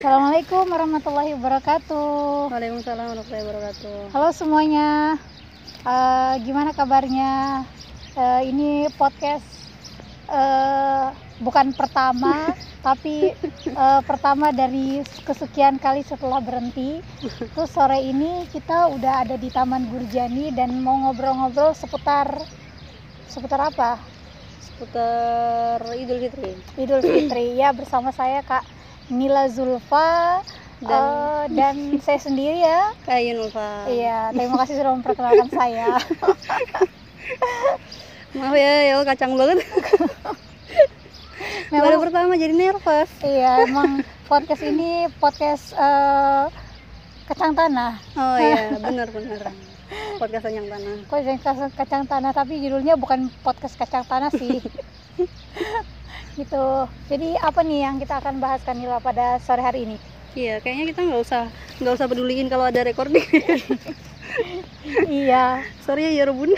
Assalamualaikum warahmatullahi wabarakatuh. Waalaikumsalam warahmatullahi wabarakatuh. Halo semuanya, Eh, gimana kabarnya? Eh, ini podcast eh, bukan pertama, tapi eh, pertama dari kesekian kali setelah berhenti. Terus sore ini kita udah ada di Taman Gurjani dan mau ngobrol-ngobrol seputar seputar apa? Seputar Idul Fitri Idul Fitri ya bersama saya Kak Nila Zulfa dan eh, dan saya sendiri ya Kayun Ulfa. Iya, terima kasih sudah memperkenalkan saya. Maaf ya, ya kacang banget. Baru Memang, pertama jadi nervous. iya, emang podcast ini podcast eh, kacang tanah. Oh iya, benar-benar. Podcast yang tanah. Podcast kacang, kacang tanah, tapi judulnya bukan podcast kacang tanah sih. Gitu. Jadi apa nih yang kita akan bahas Kanila pada sore hari ini? Iya, kayaknya kita nggak usah nggak usah peduliin kalau ada recording. iya, Sorry ya, ya Rebun.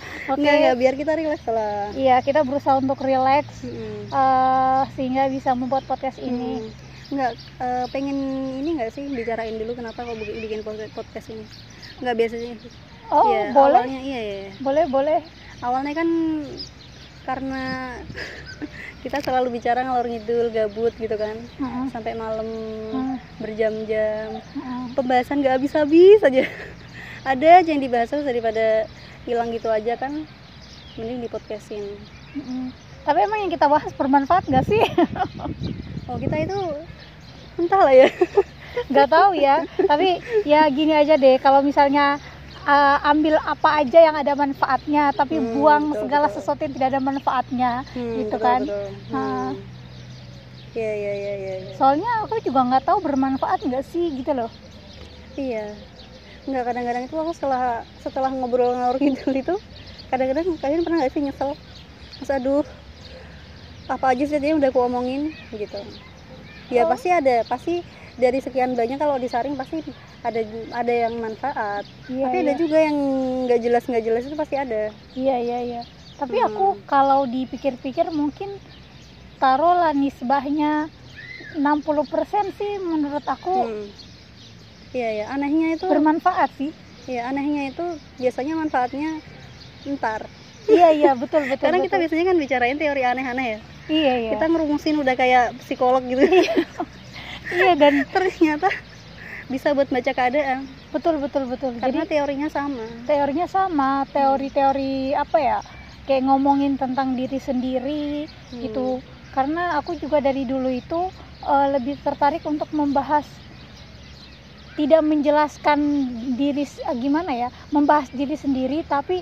oke. Nggak, nggak, biar kita relax lah. Iya, kita berusaha untuk relax Mm-mm. eh, sehingga bisa membuat podcast ini. Hmm. Nggak, eh, pengen ini nggak sih bicarain dulu kenapa kok bikin bikin podcast ini? Nggak biasanya. Oh, Iya, boleh, Awalnya iya ya. boleh, boleh. awalnya kan karena kita selalu bicara ngalor ngidul gabut gitu kan Mm-mm. sampai malam Mm. berjam-jam Mm-mm. pembahasan gak habis-habis aja ada aja yang dibahas terus daripada hilang gitu aja kan mending di podcastin Mm-mm. Tapi emang yang kita bahas bermanfaat gak sih? oh kita itu entah lah ya Gak tahu ya. Tapi ya gini aja deh. Kalau misalnya uh, ambil apa aja yang ada manfaatnya, tapi Hmm, buang betul, segala betul. sesuatu yang tidak ada manfaatnya, Hmm, gitu betul, kan? betul. Hmm. Iya iya iya iya iya. Soalnya aku juga nggak tahu bermanfaat nggak sih gitu loh. Iya. Enggak kadang-kadang itu aku setelah setelah ngobrol ngalor ngidul itu kadang-kadang kalian pernah gak sih nyesel? Mas aduh apa aja sih dia udah aku omongin gitu. Ya Oh. pasti ada, pasti dari sekian banyak kalau disaring pasti ada ada yang manfaat. Iya, Tapi iya. ada juga yang nggak jelas nggak jelas itu pasti ada. Iya iya iya. Tapi Hmm. aku kalau dipikir-pikir mungkin taruhlah nisbahnya 60% sih menurut aku Hmm. Iya ya, anehnya itu bermanfaat sih. ya anehnya itu biasanya manfaatnya ntar. iya iya betul betul. Karena kita betul. biasanya kan bicarain teori aneh-aneh ya. iya iya. Kita ngerumusin udah kayak psikolog gitu. Iya dan ternyata bisa buat baca keadaan. Betul betul betul. Jadi karena teorinya sama. teorinya sama. Teori-teori apa ya kayak ngomongin tentang diri sendiri Hmm. gitu. Karena aku juga dari dulu itu eh, lebih tertarik untuk membahas tidak menjelaskan diri eh, gimana ya membahas diri sendiri tapi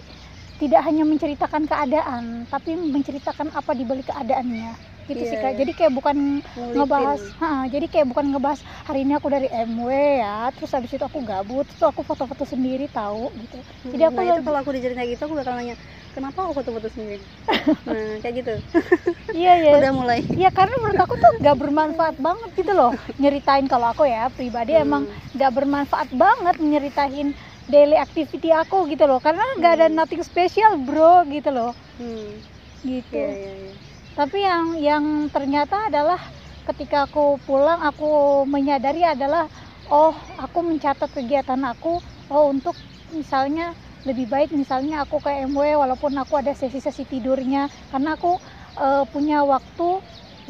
tidak hanya menceritakan keadaan tapi menceritakan apa di balik keadaannya gitu Iya, sih kak jadi kayak bukan Ngulitin. ngebahas ha, jadi kayak bukan ngebahas hari ini aku dari MW ya terus habis itu aku gabut terus aku foto-foto sendiri tahu gitu. Hmm, jadi aku nah itu kalau aku kayak gitu aku bakal nanya kenapa aku foto-foto sendiri? Nah kayak gitu. Iya iya. Udah mulai. Iya karena menurut aku tuh gak bermanfaat banget gitu loh nyeritain kalau aku ya pribadi Hmm. emang gak bermanfaat banget nyeritain daily activity aku gitu loh karena gak ada Hmm. nothing special bro gitu loh. Hmm. gitu. Iya iya iya tapi yang yang ternyata adalah ketika aku pulang aku menyadari adalah oh aku mencatat kegiatan aku oh untuk misalnya lebih baik misalnya aku ke MW walaupun aku ada sesi-sesi tidurnya karena aku eh, punya waktu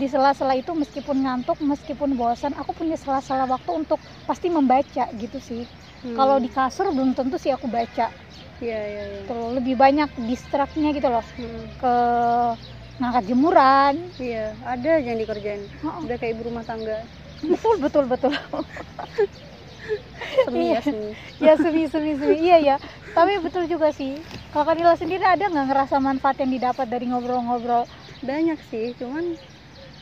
di sela-sela itu meskipun ngantuk meskipun bosan aku punya sela-sela waktu untuk pasti membaca gitu sih Hmm. kalau di kasur belum tentu sih aku baca iya iya iya Tuh, lebih banyak distraknya gitu loh Hmm. ke ngangkat jemuran. Iya ada yang dikerjain. Oh, udah kayak ibu rumah tangga. Betul betul betul. Semi Iya. ya semi. Ya semi semi semi. Iya ya. Tapi betul juga sih. Kalau Kanila sendiri ada nggak ngerasa manfaat yang didapat dari ngobrol-ngobrol? Banyak sih cuman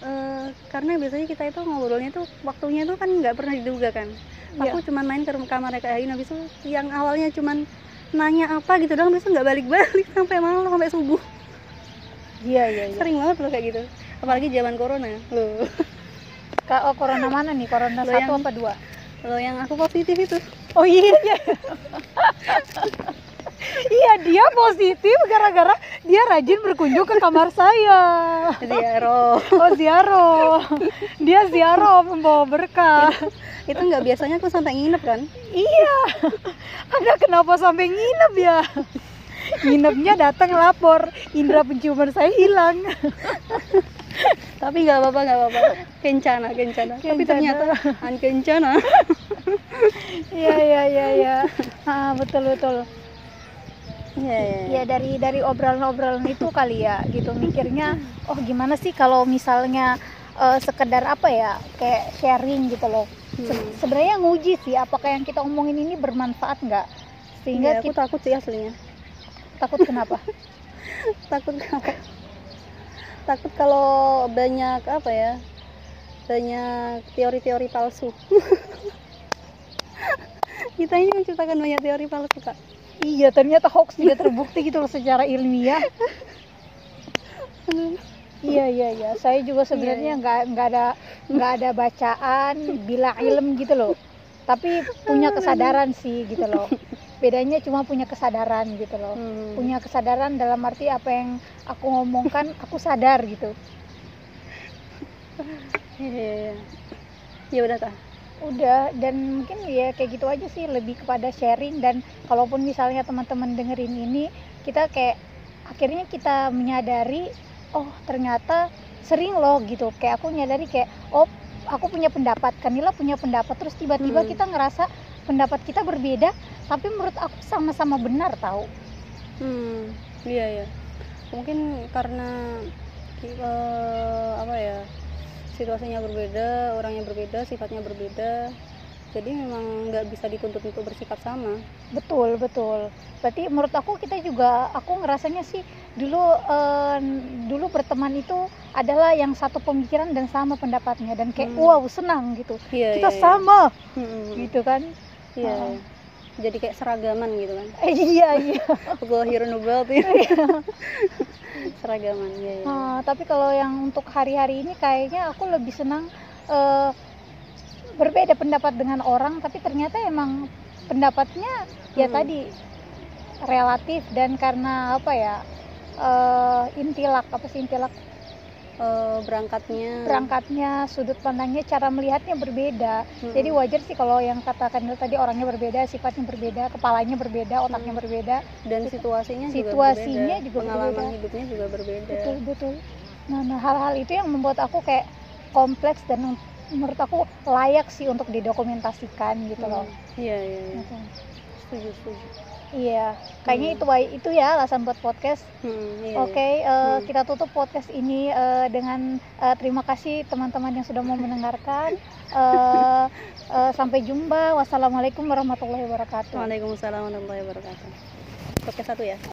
eh, karena biasanya kita itu ngobrolnya tuh waktunya tuh kan nggak pernah diduga kan. Iya. aku cuman main ke rumah kamar Kak Ayu habis itu yang awalnya cuman nanya apa gitu doang besok nggak balik-balik sampai malam sampai subuh iya iya iya. Sering banget loh kayak gitu. Apalagi zaman corona. Loh. Kak, oh corona mana nih? Corona Lo satu yang- apa dua? Loh yang aku positif itu. Oh iya. Iya iya dia positif gara-gara dia rajin berkunjung ke kamar saya. Ziarah oh ziarah dia ziarah membawa berkah. Itu nggak biasanya aku sampai nginep kan? Iya. Anda kenapa sampai nginep ya nginepnya datang lapor. Indera penciuman saya hilang. Tapi nggak apa-apa nggak apa-apa. Kencana kencana. Tapi Kencana. ternyata ankencana iya iya iya iya. Ah, betul betul. Iya, iya, ya dari dari obrolan-obrolan itu kali ya gitu. Mikirnya oh gimana sih kalau misalnya eh, sekedar apa ya kayak sharing gitu loh. Se- Hmm. sebenarnya nguji sih apakah yang kita omongin ini bermanfaat nggak? Sehingga Iya, aku kita takut sih aslinya takut kenapa? Takut kalau takut kalau banyak apa ya banyak teori-teori palsu. Kita ini menciptakan banyak teori palsu kak. Iya ternyata hoax tidak terbukti gitu loh secara ilmiah. Iya iya iya. Saya juga sebenarnya Iya, nggak nggak ada nggak ada bacaan bila ilm gitu loh. Tapi punya kesadaran sih gitu loh bedanya cuma punya kesadaran gitu loh. Hmm. punya kesadaran dalam arti apa yang aku ngomongkan aku sadar gitu. Iya, iya, iya. ya udah kak. Udah dan mungkin ya kayak gitu aja sih lebih kepada sharing. Dan kalaupun misalnya teman-teman dengerin ini kita kayak akhirnya kita menyadari oh ternyata sering loh gitu. Kayak aku nyadari kayak oh aku punya pendapat. Kanila punya pendapat. Terus tiba-tiba Hmm. kita ngerasa pendapat kita berbeda tapi menurut aku sama-sama benar tahu Hmm, iya ya. Mungkin karena eh, apa ya? Situasinya berbeda, orangnya berbeda, sifatnya berbeda. Jadi memang nggak bisa dituntut untuk bersikap sama. Betul, betul. Berarti menurut aku kita juga aku ngerasanya sih dulu eh, dulu berteman itu adalah yang satu pemikiran dan sama pendapatnya dan kayak Hmm. wow senang gitu. Iya, kita iya, iya. sama Hmm, gitu kan. Iya. Ah. iya. Jadi kayak seragaman gitu kan. Eh, iya iya. Allah Nobel tuh. seragaman, iya iya. Ah, tapi kalau yang untuk hari-hari ini kayaknya aku lebih senang eh, berbeda pendapat dengan orang tapi ternyata emang pendapatnya ya Hmm. tadi relatif dan karena apa ya eh, intilak apa sih intilak Eh, berangkatnya. berangkatnya sudut pandangnya cara melihatnya berbeda Hmm. jadi wajar sih kalau yang katakan tadi orangnya berbeda sifatnya berbeda kepalanya berbeda otaknya Hmm. berbeda dan situasinya, Situasinya juga juga berbeda. pengalaman berbeda. hidupnya juga berbeda. betul betul nah, nah hal-hal itu yang membuat aku kayak kompleks dan menurut aku layak sih untuk didokumentasikan gitu loh Hmm. Iya, iya, iya. Gitu. Setuju, setuju. Iya kayaknya Hmm. itu itu ya alasan buat podcast Hmm, iya, Oke, iya. eh, Hmm. kita tutup podcast ini eh, dengan eh, terima kasih teman-teman yang sudah mau mendengarkan. Eh, eh, sampai jumpa. Wassalamualaikum warahmatullahi wabarakatuh. Waalaikumsalam warahmatullahi wabarakatuh. Podcast satu ya.